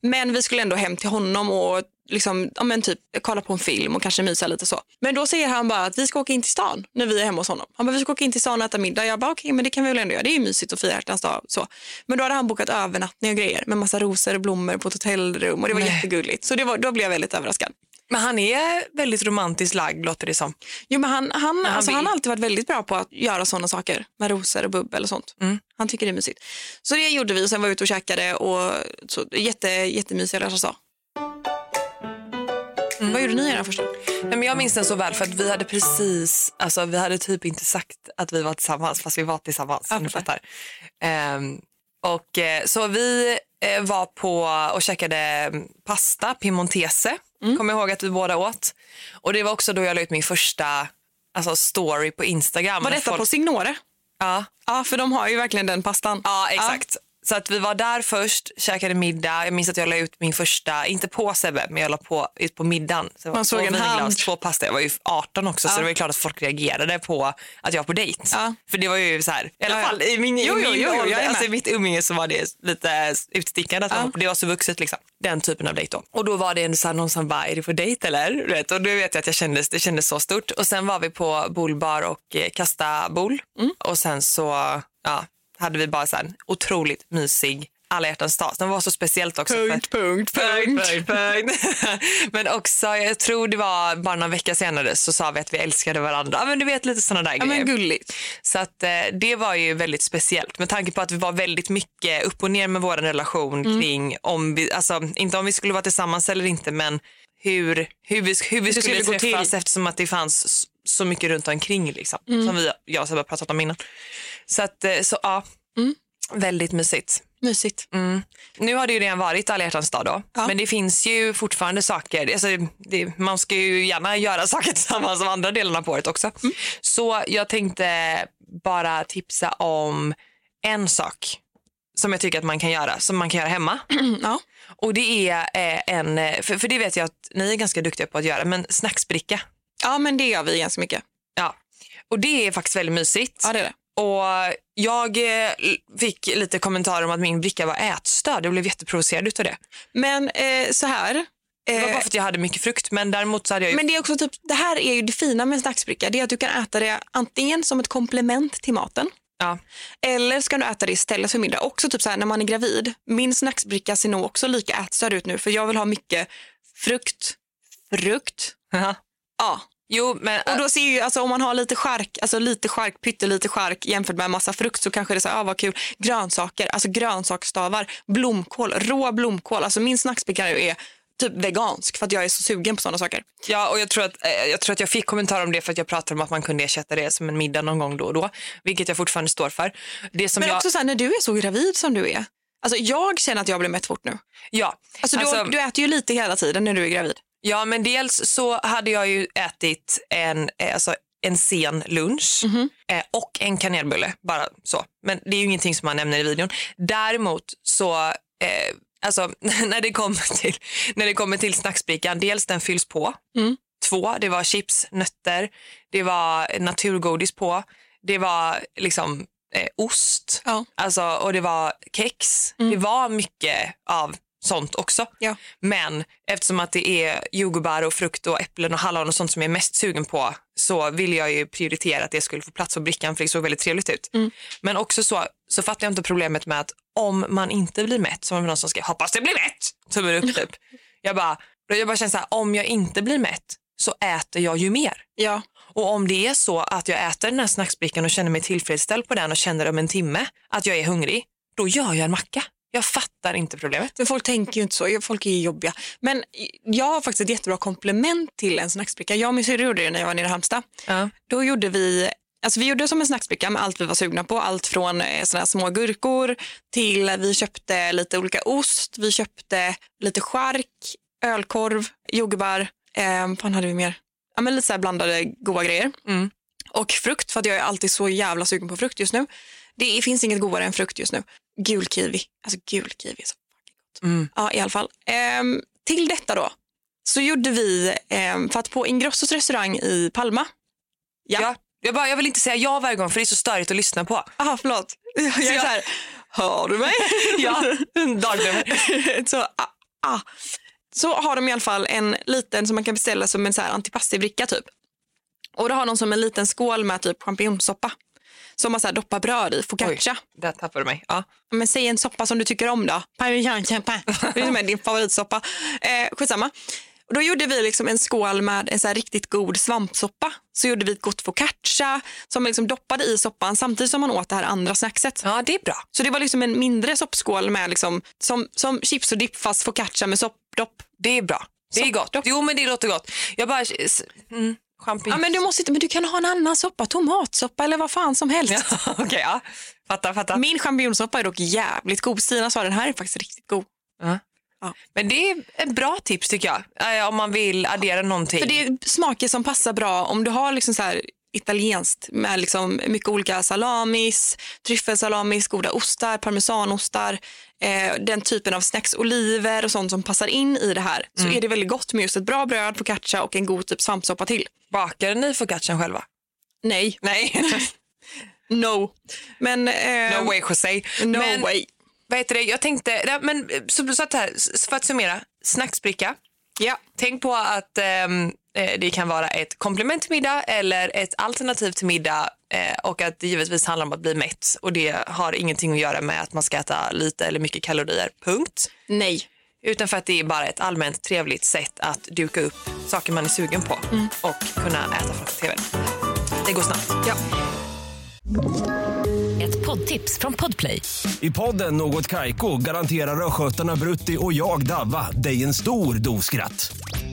Men vi skulle ändå hem till honom och liksom, ja, men typ, kolla på en film och kanske mysa lite så. Men då säger han bara att vi ska åka in till stan när vi är hemma hos honom. Han bara, vi ska åka in till stan och äta middag. Jag bara, okej, men det kan vi väl ändå göra. Det är ju mysigt att fira hjärtans dag. Så. Men då hade han bokat övernattning och grejer med massa rosor och blommor på ett hotellrum och det var Nej. jättegulligt. Så det var, då blev jag väldigt överraskad. Men han är väldigt romantiskt lagd låter det som. Jo, men han, han, han alltså, han har alltid varit väldigt bra på att göra sådana saker med rosor och bubbel och sånt. Mm. Han tycker det är mysigt. Så det gjorde vi och sen var vi ute och käkade och så, jätte, jättemysiga hjärtans dag. Vad gjorde ni i den första? Nej, men jag minns den så väl för att vi hade precis, alltså vi hade typ inte sagt att vi var tillsammans fast vi var tillsammans. Ja, om du fattar. Ehm, och, eh, så vi eh, var på och käkade mm, pasta, piemontese, kommer jag ihåg att vi båda åt. Och det var också då jag la ut min första alltså, story på Instagram. Var detta folk- på Signore? Ja. Ja, för de har ju verkligen den pastan. Ja, exakt. Så att vi var där först, käkade middag. Jag minns att jag la ut min första, inte på Sebbe, men jag la på ut på middagen. Så Man såg en hand. två pasta. Jag var ju 18 också så det var ju klart att folk reagerade på att jag var på dejt. Ja. För det var ju så här, i alla Ja, ja. fall i min, Jo, i min jo, jo, alltså i mitt umgänge så var det lite utstickande. Att Ja. det var så vuxet liksom. Den typen av dejt då. Och då var det en så här, någon som bara, är du på dejt eller? Vet, och då vet jag att jag kändes, det kändes så stort. Och sen var vi på bolbar och eh, kasta bol. Mm. Och sen så ja, hade vi bara så här, en otroligt mysig alla hjärtans dag. Den var så speciellt också. för- Punkt, punkt, punkt. Punkt, punkt. Men också, jag tror det var bara några veckor senare så sa vi att vi älskade varandra. Ja, Men du vet lite sådana där Ja, grejer. men gulligt. Så att, eh, det var ju väldigt speciellt med tanke på att vi var väldigt mycket upp och ner med vår relation Mm. kring om vi, alltså inte om vi skulle vara tillsammans eller inte men hur, hur vi, hur vi skulle, skulle gå träffas till. eftersom att det fanns så mycket runt omkring liksom, Mm. som vi, jag och Sebbe pratat om innan. Så att, eh, så ja, Mm. väldigt mysigt. Mysigt. Nu har det ju redan varit alla hjärtans dag då. Ja. Men det finns ju fortfarande saker. Alltså, det, man ska ju gärna göra saker tillsammans de andra delarna på året också. Mm. Så jag tänkte bara tipsa om en sak som jag tycker att man kan göra, som man kan göra hemma. Ja. Och det är eh, en, eh, för, för det vet jag att ni är ganska duktiga på att göra, men snacksbricka. ja, men det gör vi ganska mycket. Ja. Och det är faktiskt väldigt mysigt. Ja, det är det. Och jag eh, fick lite kommentarer om att min bricka var ätstörd. Jag blev jätteprovocerad utav det. Men eh, så här. Det var Eh, bara för att jag hade mycket frukt men däremot så hade jag ju... men det är också typ, det här är ju det fina med en snacksbricka. Det är att du kan äta det antingen som ett komplement till maten. ja. Eller ska du äta det istället för middag. Också typ så här, när man är gravid. Min snacksbricka ser nog också lika ätstörd ut nu. För jag vill ha mycket frukt. Frukt. Ja. Jo men Och då ser ju, alltså, om man har lite skärk, alltså lite skärk, pyttelite skärk jämfört med en massa frukt så kanske det är så här, ah, vad kul. Grönsaker, alltså grönsaksstavar, blomkål, rå blomkål. Alltså min snacksbricka nu är typ vegansk för att jag är så sugen på sådana saker. ja, och jag tror, att, eh, jag tror att jag fick kommentarer om det för att jag pratade om att man kunde ersätta det som en middag någon gång då och då. Vilket jag fortfarande står för. Det som Men jag, också så här, när du är så gravid som du är. Alltså jag känner att jag blir mätt fort nu. ja, Alltså, du, Alltså- du äter ju lite hela tiden när du är gravid. Ja, men dels så hade jag ju ätit en, eh, alltså, en sen lunch eh, och en kanelbulle. Bara så. Men det är ju ingenting som man nämner i videon. Däremot så eh, alltså, när, det kommer till, när det kommer till snacksbrickan, dels den fylls på. Mm. Två, det var chips, nötter, det var naturgodis på, det var liksom eh, ost Ja. alltså, och det var kex. Det var mycket av sånt också. Ja. Men eftersom att det är jordgubbar och frukt och äpplen och hallon och sånt som jag är mest sugen på så vill jag ju prioritera att det skulle få plats på brickan för det såg väldigt trevligt ut. Men också så, så fattar jag inte problemet med att om man inte blir mätt, som någon som ska hoppas det blir mätt, tummen upp typ. Jag bara, jag bara känner så här, om jag inte blir mätt så äter jag ju mer. Ja. Och om det är så att jag äter den här snacksbrickan och känner mig tillfredsställd på den och känner om en timme att jag är hungrig, då gör jag en macka. Jag fattar inte problemet. Men folk tänker ju inte så, folk är ju jobbiga. Men jag har faktiskt ett jättebra komplement till en snacksbricka. Jag och min syrra gjorde det när jag var nere i Halmstad. Ja. Då gjorde vi Alltså vi gjorde som en snacksbricka med allt vi var sugna på. Allt från eh, såna små gurkor till vi köpte lite olika ost, vi köpte lite chark, ölkorv, jordgubbar. Eh, vad fan hade vi mer? Ja, men lite så blandade goda grejer. Mm. Och frukt, för jag är alltid så jävla sugen på frukt just nu. Det finns inget godare än frukt just nu. Gul kiwi. Alltså gul kiwi är så fucking gott. Mm. Ja, i alla fall. Ehm, till detta då, så gjorde vi, ehm, för att på Ingrossos restaurang i Palma. Ja. Ja. Jag, bara, jag vill inte säga ja varje gång för det är så störigt att lyssna på. Aha, förlåt. Jag är jag- så här, hör du mig? Ja, dagnummer. så, ah, ah. så har de i alla fall en liten som man kan beställa som en så här antipastibricka typ. Och då har de som en liten skål med typ champinjonsoppa. Som man så här doppar bröd i, focaccia. Där tappade du mig. Ja. Men säg en soppa som du tycker om då. Parmesansoppa. Det är din favoritsoppa. Eh, skitsamma. Och då gjorde vi liksom en skål med en så riktigt god svampsoppa. Så gjorde vi ett gott focaccia som liksom doppade i soppan samtidigt som man åt det här andra snackset. ja, det är bra. Så det var liksom en mindre soppskål med liksom, som, som chips och dipp fast focaccia med soppdopp. Det är bra. Det är gott. Jo, men det låter gott. Jag bara... Mm, champinjon. Ja, men du, måste men du kan ha en annan soppa, tomatsoppa eller vad fan som helst. Ja, Okej, ja. Fattar, fattar. Min champinjonsoppa är dock jävligt god. Stina sa den här är faktiskt riktigt god. Ja. Ja. Men det är ett bra tips tycker jag. Om man vill addera någonting. För det är smaker som passar bra om du har liksom så här italienskt med liksom mycket olika salamis, tryffelsalamis, goda ostar, parmesanostar, eh, den typen av snacks, oliver och sånt som passar in i det här. Så är det väldigt gott med just ett bra bröd, focaccia och en god typ svampsoppa till. Bakar ni focaccian själva? Nej, Nej. no. Men, eh, no way Jose. No men, way. Vad heter det? Jag tänkte, men så, så att här, för att summera, snacksbricka. Ja. Tänk på att eh, det kan vara ett komplement till middag eller ett alternativ till middag eh, och att det givetvis handlar om att bli mätt och det har ingenting att göra med att man ska äta lite eller mycket kalorier, punkt. Nej. Utan för att det är bara ett allmänt trevligt sätt att duka upp saker man är sugen på och kunna äta framför tvn. Det går snabbt. Ja. Ett poddtips från Podplay. I podden Något Kaiko garanterar östgötarna Brutti och jag, Davva, dig en stor dos skratt.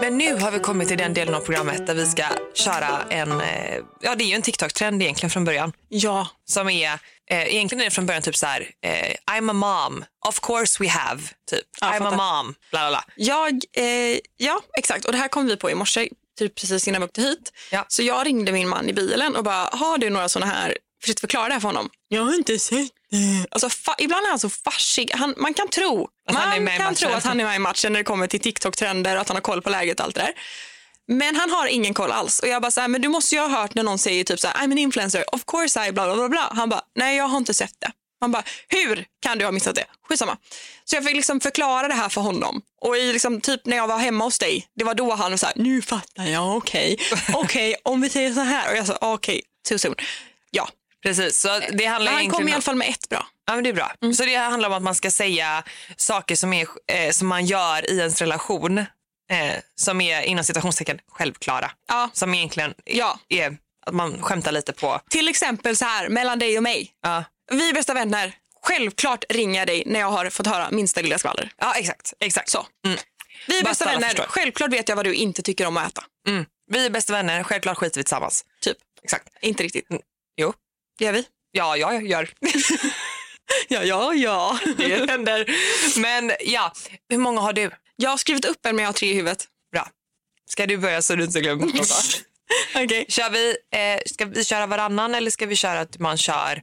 Men nu har vi kommit till den delen av programmet där vi ska köra en, eh, ja det är ju en TikTok-trend egentligen från början. Ja. Som är, eh, egentligen är det från början typ så här, eh, I'm a mom, of course we have, typ. Ja, I'm a fattar. mom, bla bla bla. Jag, eh, ja, exakt. Och det här kom vi på i morse, typ precis innan vi åkte hit. Ja. Så jag ringde min man i bilen och bara, har du några sådana här, försökte förklara det här för honom. Jag har inte sett det. Alltså, fa- ibland är han så farsig. Han, man kan tro, man han kan tro att han är med i matchen när det kommer till TikTok-trender och att han har koll på läget och allt det där. Men han har ingen koll alls. Och jag bara så här, men du måste ju ha hört när någon säger typ så här, I'm an influencer, of course I bla bla bla bla. Han bara, nej jag har inte sett det. Han bara, hur kan du ha missat det? Skitsamma. Så jag fick liksom förklara det här för honom. Och i liksom, typ när jag var hemma hos dig, det var då han här, nu fattar jag, okej. Okej, om vi säger så här. Och jag sa, okej, too soon. Ja, Precis, så det handlar han egentligen kom i alla fall med ett bra. Ja, men det är bra. Så det handlar om att man ska säga saker som, är, eh, som man gör i ens relation eh, som är inom citationstecken självklara. Ja. Som egentligen Ja. är att man skämtar lite på. Till exempel så här, mellan dig och mig. Ja, Vi är bästa vänner. Självklart ringer jag dig när jag har fått höra minsta lilla skvaller. ja exakt. exakt. Så. Mm. Vi är bästa vänner. förstår. Självklart vet jag vad du inte tycker om att äta. Mm. Vi är bästa vänner, självklart skiter vi tillsammans. Typ. Exakt. Inte riktigt. Jo. Gör vi? Ja, jag gör. Ja, ja, ja. det händer. Men ja, hur många har du? Jag har skrivit upp en men jag har tre i huvudet. Bra. Ska du börja så du inte glömmer något? Kör vi, eh, ska vi köra varannan eller ska vi köra att man kör?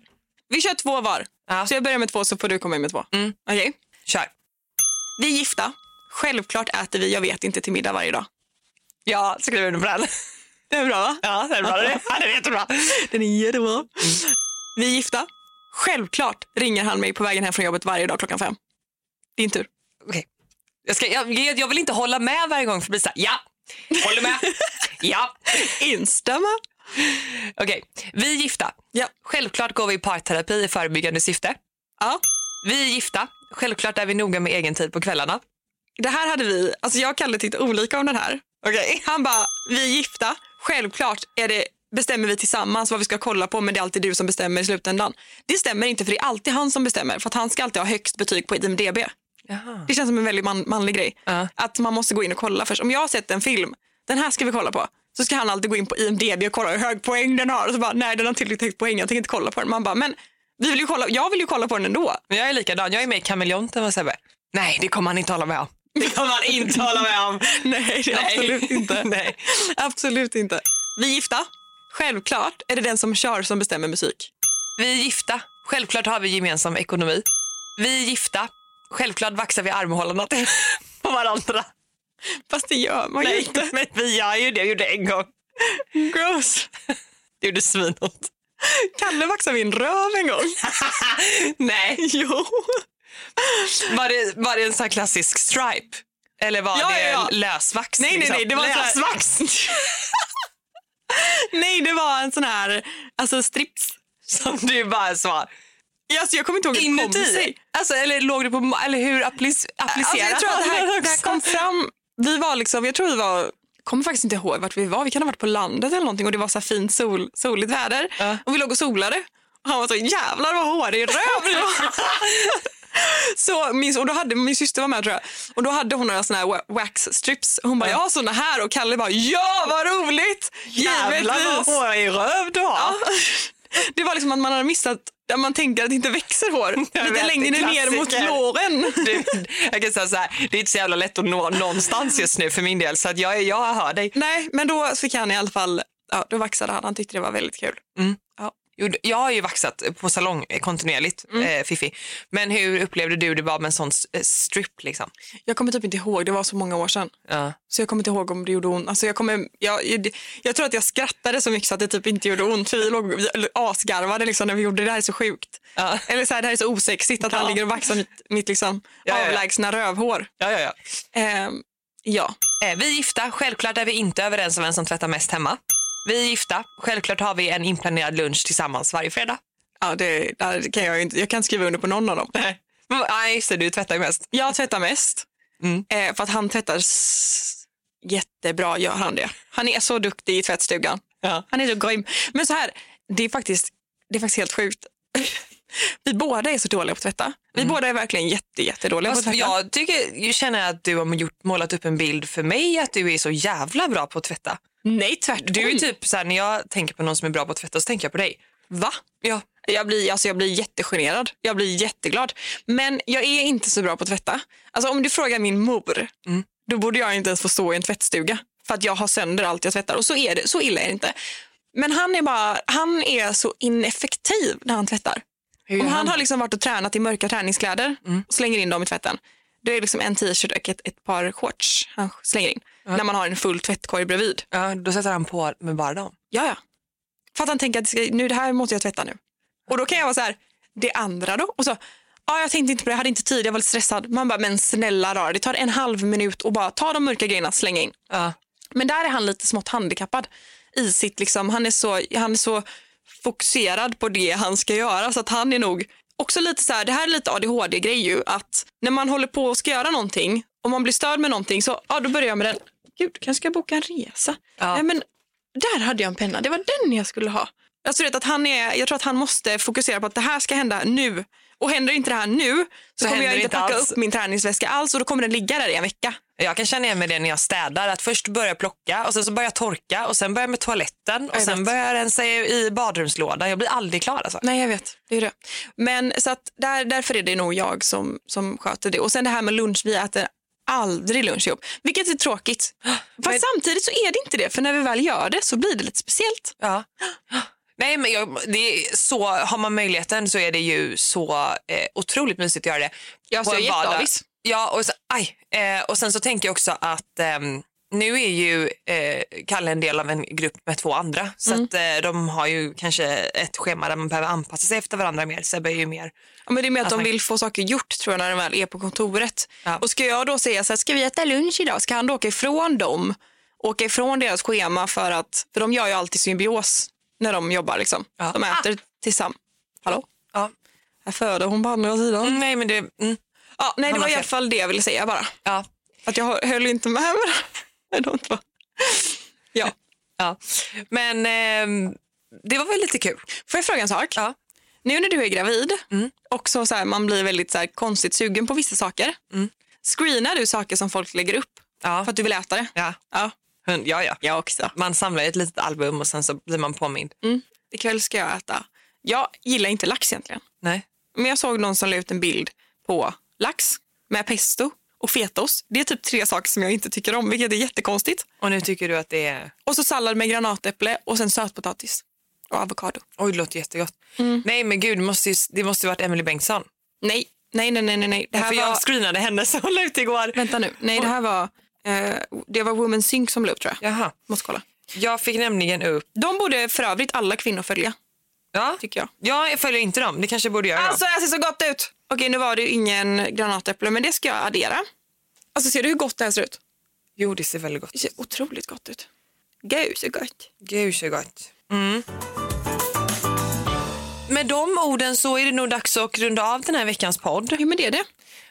Vi kör två var. Ja. Så jag börjar med två så får du komma in med två. Mm. Okej. Kör. Vi är gifta. Självklart äter vi jag vet inte till middag varje dag. Ja, skriver du på den? Det är bra va? Ja, det är bra. Ja, det är jättebra. Den är jättebra. Vi är gifta. Självklart ringer han mig på vägen hem från jobbet varje dag klockan fem. Din tur. Okej. Jag, ska, jag, jag vill inte hålla med varje gång för att bli så här, ja, håller med, ja. Instämma. Okej, vi är gifta. Ja. Självklart går vi i parterapi i förebyggande syfte. ja. Vi är gifta. Självklart är vi noga med egen tid på kvällarna. Det här hade vi, alltså jag och Kalle tyckte olika om den här. Okej. Han bara, vi är gifta. Självklart är det, bestämmer vi tillsammans vad vi ska kolla på men det är alltid du som bestämmer i slutändan. Det stämmer inte för det är alltid han som bestämmer för att han ska alltid ha högst betyg på IMDB. Jaha. Det känns som en väldigt man, manlig grej. Ja. Att man måste gå in och kolla först. Om jag har sett en film, den här ska vi kolla på. Så ska han alltid gå in på IMDB och kolla hur hög poäng den har. Och så bara, nej den har tillräckligt hög poäng, jag tänker inte kolla på den. Man bara, men vi vill ju kolla, jag vill ju kolla på den ändå. Men jag är likadan. Jag är med i Kameleonten och Sebbe. Nej, det kommer han inte hålla med om. Det kommer han inte hålla med om. Nej, Nej. absolut inte. Nej. Absolut inte. Vi är gifta. Självklart är det den som kör som bestämmer musik. Vi är gifta. Självklart har vi gemensam ekonomi. Vi är gifta. Självklart vaxar vi armhålorna på varandra. Fast det gör man ju Nej, inte. men vi gör ju det. Jag gjorde det en gång. Gross. Det gjorde svinont. Kalle vaxade min röv en gång. Nej. Jo. Var det, var det en sån här klassisk stripe? Eller var Ja, det ja, ja. lösvax? Nej, nej, liksom? nej. Det var så här- lösvax. Nej, det var en sån här alltså strips. Som du bara sa. Alltså, jag kommer inte ihåg hur det kom sig. Alltså, eller låg det på, eller hur applic- applicerat? Alltså, jag tror att det här, det här kom fram, vi var liksom, jag tror vi var, kommer faktiskt inte ihåg vart vi var, vi kan ha varit på landet eller någonting och det var så fint sol, soligt väder Ja. och vi låg och solade. Och han var så jävlar vad hårig röv du har." Så min, och då hade, min syster var med tror jag. Och då hade hon några såna här wa- wax strips. Hon bara, jag har såna här och Kalle bara, ja vad roligt! Jävlar vad hår i röv du har. Ja. Det var liksom att man hade missat, där man tänker att det inte växer hår. Jag Lite vet, längre ner mot låren. Du, jag kan säga så här, det är inte så jävla lätt att nå någonstans just nu för min del så att jag, jag hör dig. Nej, men då fick han i alla fall, ja, då vaxade han. Han tyckte det var väldigt kul. Jo, Jag har ju vaxat på salong eh, kontinuerligt, eh, Fifi. Men hur upplevde du det bara med en sån eh, strip liksom? Jag kommer typ inte ihåg, det var så många år sedan. Ja. Så jag kommer inte ihåg om det gjorde ont. Alltså jag, kommer, jag, jag, jag tror att jag skrattade så mycket så att det typ inte gjorde ont. För vi låg vi asgarvade liksom när vi gjorde det. Det här är så sjukt. Ja. Eller så här, det här är så osexigt att han Ja. ligger och vaxar mitt, mitt liksom Ja, ja, avlägsna rövhår. Ja, ja, ja. Ehm, ja. Eh, vi är gifta, självklart är vi inte överens om vem som tvättar mest hemma. Vi är gifta, självklart har vi en inplanerad lunch tillsammans varje fredag. Ja, det, det kan jag, inte, jag kan inte skriva under på någon av dem. Nej, nej så du tvättar mest. Jag tvättar mest. Mm. Eh, för att han tvättar jättebra, gör han det. Han är så duktig i tvättstugan. Ja. Han är så grym. Men så här, det är faktiskt, det är faktiskt helt sjukt. Vi båda är så dåliga på att tvätta. Vi båda är verkligen jätte, jättedåliga på att Fast tvätta. jag, tycker, jag känner att du har gjort, målat upp en bild för mig att du är så jävla bra på att tvätta. Nej, tvärtom. Du är typ så här, när jag tänker på någon som är bra på att tvätta så tänker jag på dig. Va? Ja. Jag blir, alltså jag blir jättegenerad. Jag blir jätteglad. Men jag är inte så bra på att tvätta. Alltså om du frågar min mor, Mm. då borde jag inte ens få stå i en tvättstuga. För att jag har sönder allt jag tvättar. Och så är det, så illa är det inte. Men han är bara, han är så ineffektiv när han tvättar. Om gör han har liksom varit och tränat i mörka träningskläder Mm. och slänger in dem i tvätten. Det är liksom en t-shirt och ett, ett par shorts han slänger in. När man har en full tvättkorg bredvid. Ja, då sätter han på med bara dem. Ja, ja. För att han tänker att ska, nu, det här måste jag tvätta nu. Och då kan jag vara så här, det andra då? Och så, ja, jag tänkte inte på det, jag hade inte tid, jag var lite stressad. Man bara, men snälla rara, det tar en halv minut och bara ta de mörka grejerna, slänga in. Ja. Men där är han lite smått handikappad i sitt, liksom, han, är så, han är så fokuserad på det han ska göra så att han är nog också lite så här, det här är lite ADHD-grej ju, att när man håller på och ska göra någonting, om man blir störd med någonting så, ja då börjar jag med den, gud kanske ska jag boka en resa. Ja. Nej, men där hade jag en penna, det var den jag skulle ha. Alltså, vet, att han är, jag tror att han måste fokusera på att det här ska hända nu. Och händer inte det här nu så, Så kommer jag inte packa alls. upp min träningsväska alls och då kommer den ligga där i en vecka. Jag kan känna igen mig det när jag städar. Att först börja jag plocka och sen så börjar jag torka och sen börjar jag med toaletten och Jag sen vet. börjar jag rensa i badrumslådan. Jag blir aldrig klar alltså. Nej, jag vet. Det är det. Men så att där, därför är det nog jag som, som sköter det. Och sen det här med lunch, vi äter aldrig lunch ihop. Vilket är tråkigt. Fast Men- samtidigt så är det inte det. För när vi väl gör det så blir det lite speciellt. Ja. Nej, men jag, det är så, har man möjligheten så är det ju så eh, otroligt mysigt att göra det. Jag är jätteavis. Ja, och, så, aj, eh, och sen så tänker jag också att ehm, nu är ju eh, Kalle en del av en grupp med två andra. Så Mm. att eh, de har ju kanske ett schema där man behöver anpassa sig efter varandra mer. Sebbe är ju mer Ja, men det är mer att de Alltså- vill få saker gjort tror jag när de väl är på kontoret. Ja. Och ska jag då säga så här, ska vi äta lunch idag? Ska han då åka ifrån dem? Åka ifrån deras schema för att, för de gör ju alltid symbios när de jobbar liksom. Ja. De äter tillsammans. Hallå? Ja. Här föder hon på andra sidan. Mm, nej, men det... Mm, Ja, nej, det var i alla fall det jag ville säga bara. ja. Att jag höll inte med. Men I don't know. Ja. Ja. Men ehm, det var väl lite kul. Får jag fråga en sak? Ja. Nu när du är gravid Mm. och så, så här, man blir väldigt så här, konstigt sugen på vissa saker. Mm. Screenar du saker som folk lägger upp Ja. för att du vill äta det? Ja. Ja, Hund- ja, ja. jag också. Man samlar ett litet album och sen så blir man påmind. Mm. Ikväll ska jag äta. Jag gillar inte lax egentligen. Nej. Men jag såg någon som la ut en bild på lax med pesto och fetaost. Det är typ tre saker som jag inte tycker om, vilket är jättekonstigt. Och nu tycker du att det är... Och så sallad med granatäpple och sen sötpotatis och avokado. Oj, det låter jättegott. Mm. Nej, men gud, det måste ju, det måste ju varit Emily Bengtsson. Nej, nej, nej, nej, nej. Det här För var... jag screenade henne så hon la ut igår. Vänta nu. Nej, det här var, eh, det var Women Sync som la upp tror jag. Jaha. Måste kolla. Jag fick nämligen upp... De borde för övrigt alla kvinnor följa, Ja, tycker jag. ja jag följer inte dem. Det kanske jag borde göra. Alltså här ser så gott ut. Okej, nu var det ju ingen granatäpple, men det ska jag addera. Alltså ser du hur gott det här ser ut? Jo, det ser väldigt gott Det ser otroligt gott ut. Gud så gott. Gud så gott. Mm. Med de orden så är det nog dags att runda av den här veckans podd. Ja, men det är det.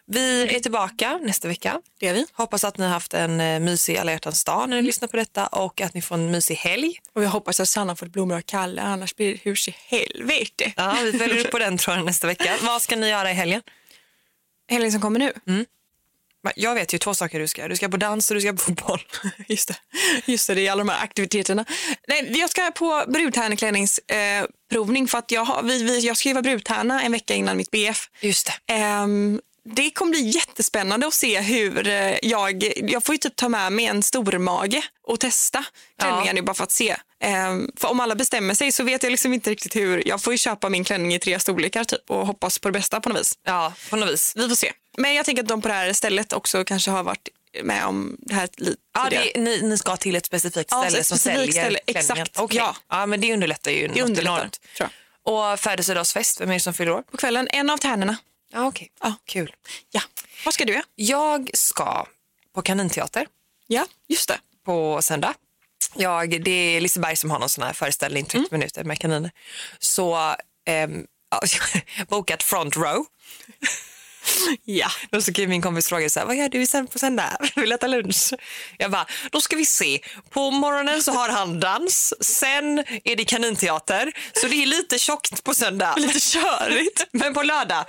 Vi är tillbaka nästa vecka. Det är vi. Hoppas att ni har haft en eh, mysig alla hjärtans dag när ni lyssnar på detta och att ni får en mysig helg. Och jag hoppas att Sanna får blommor av Kalle, annars blir det hus i helvete. Ja, vi följer upp på den tråden nästa vecka. Vad ska ni göra i helgen? Helgen som kommer nu? Men Jag vet ju två saker du ska. Du ska på dans och du ska på fotboll. Just det. Just det, det är alla de här aktiviteterna. Nej, jag ska på brudtärneklädningsprovning eh, provning för att jag, har, vi, vi, jag ska ju vara brudtärna en vecka innan mitt BF. Just det. Ehm, det kommer bli jättespännande att se hur eh, jag... Jag får ju typ ta med mig en stor mage och testa klänningar nu bara för att se. Ehm, för om alla bestämmer sig så vet jag liksom inte riktigt hur... Jag får ju köpa min klänning i tre storlekar typ och hoppas på det bästa på något vis. Ja, på något vis. Vi får se. Men jag tänker att de på det här stället också kanske har varit med om det här lite Ja, tidigare. det, ni, ni ska till ett specifikt Ja, ställe ett som specifikt säljer ställe, klänningen. exakt. Okej. Ja. ja, men det underlättar ju Det underlättar, enormt. tror jag. Och födelsedagsfest, vem är det som fyller år? På kvällen, en av tärnorna. Ja, okej. Ja. Kul. Ja. Vad ska du göra? Jag ska på Kaninteater Ja, just det. på söndag. Jag, det är Liseberg som har någon sån här föreställning, 30 minuter med kaniner. Så ja, har bokat front row. Ja. Och så kan min kompis fråga så här, vad gör du sen på söndag? Vill du äta lunch? Jag bara, då ska vi se. På morgonen så har han dans, sen är det kaninteater. Så det är lite tjockt på söndag. Lite körigt. Men på lördag.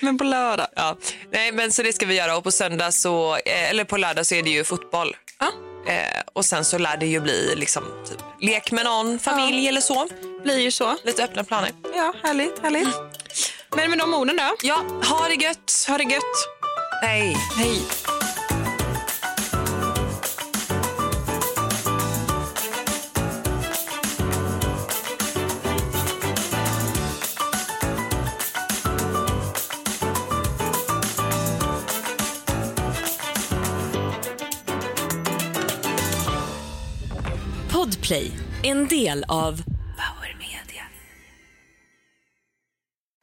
Men på lördag. Ja. Nej, men så det ska vi göra och på söndag så, eh, eller på lördag så är det ju fotboll. Ja. Eh, och sen så lär det ju bli liksom typ lek med någon familj eller så. Blir ju så. Lite öppna planer. Ja, härligt, härligt. Men med de orden då. Ja, ha det gött. Ha det gött. Hej. Hej. Podplay, en del av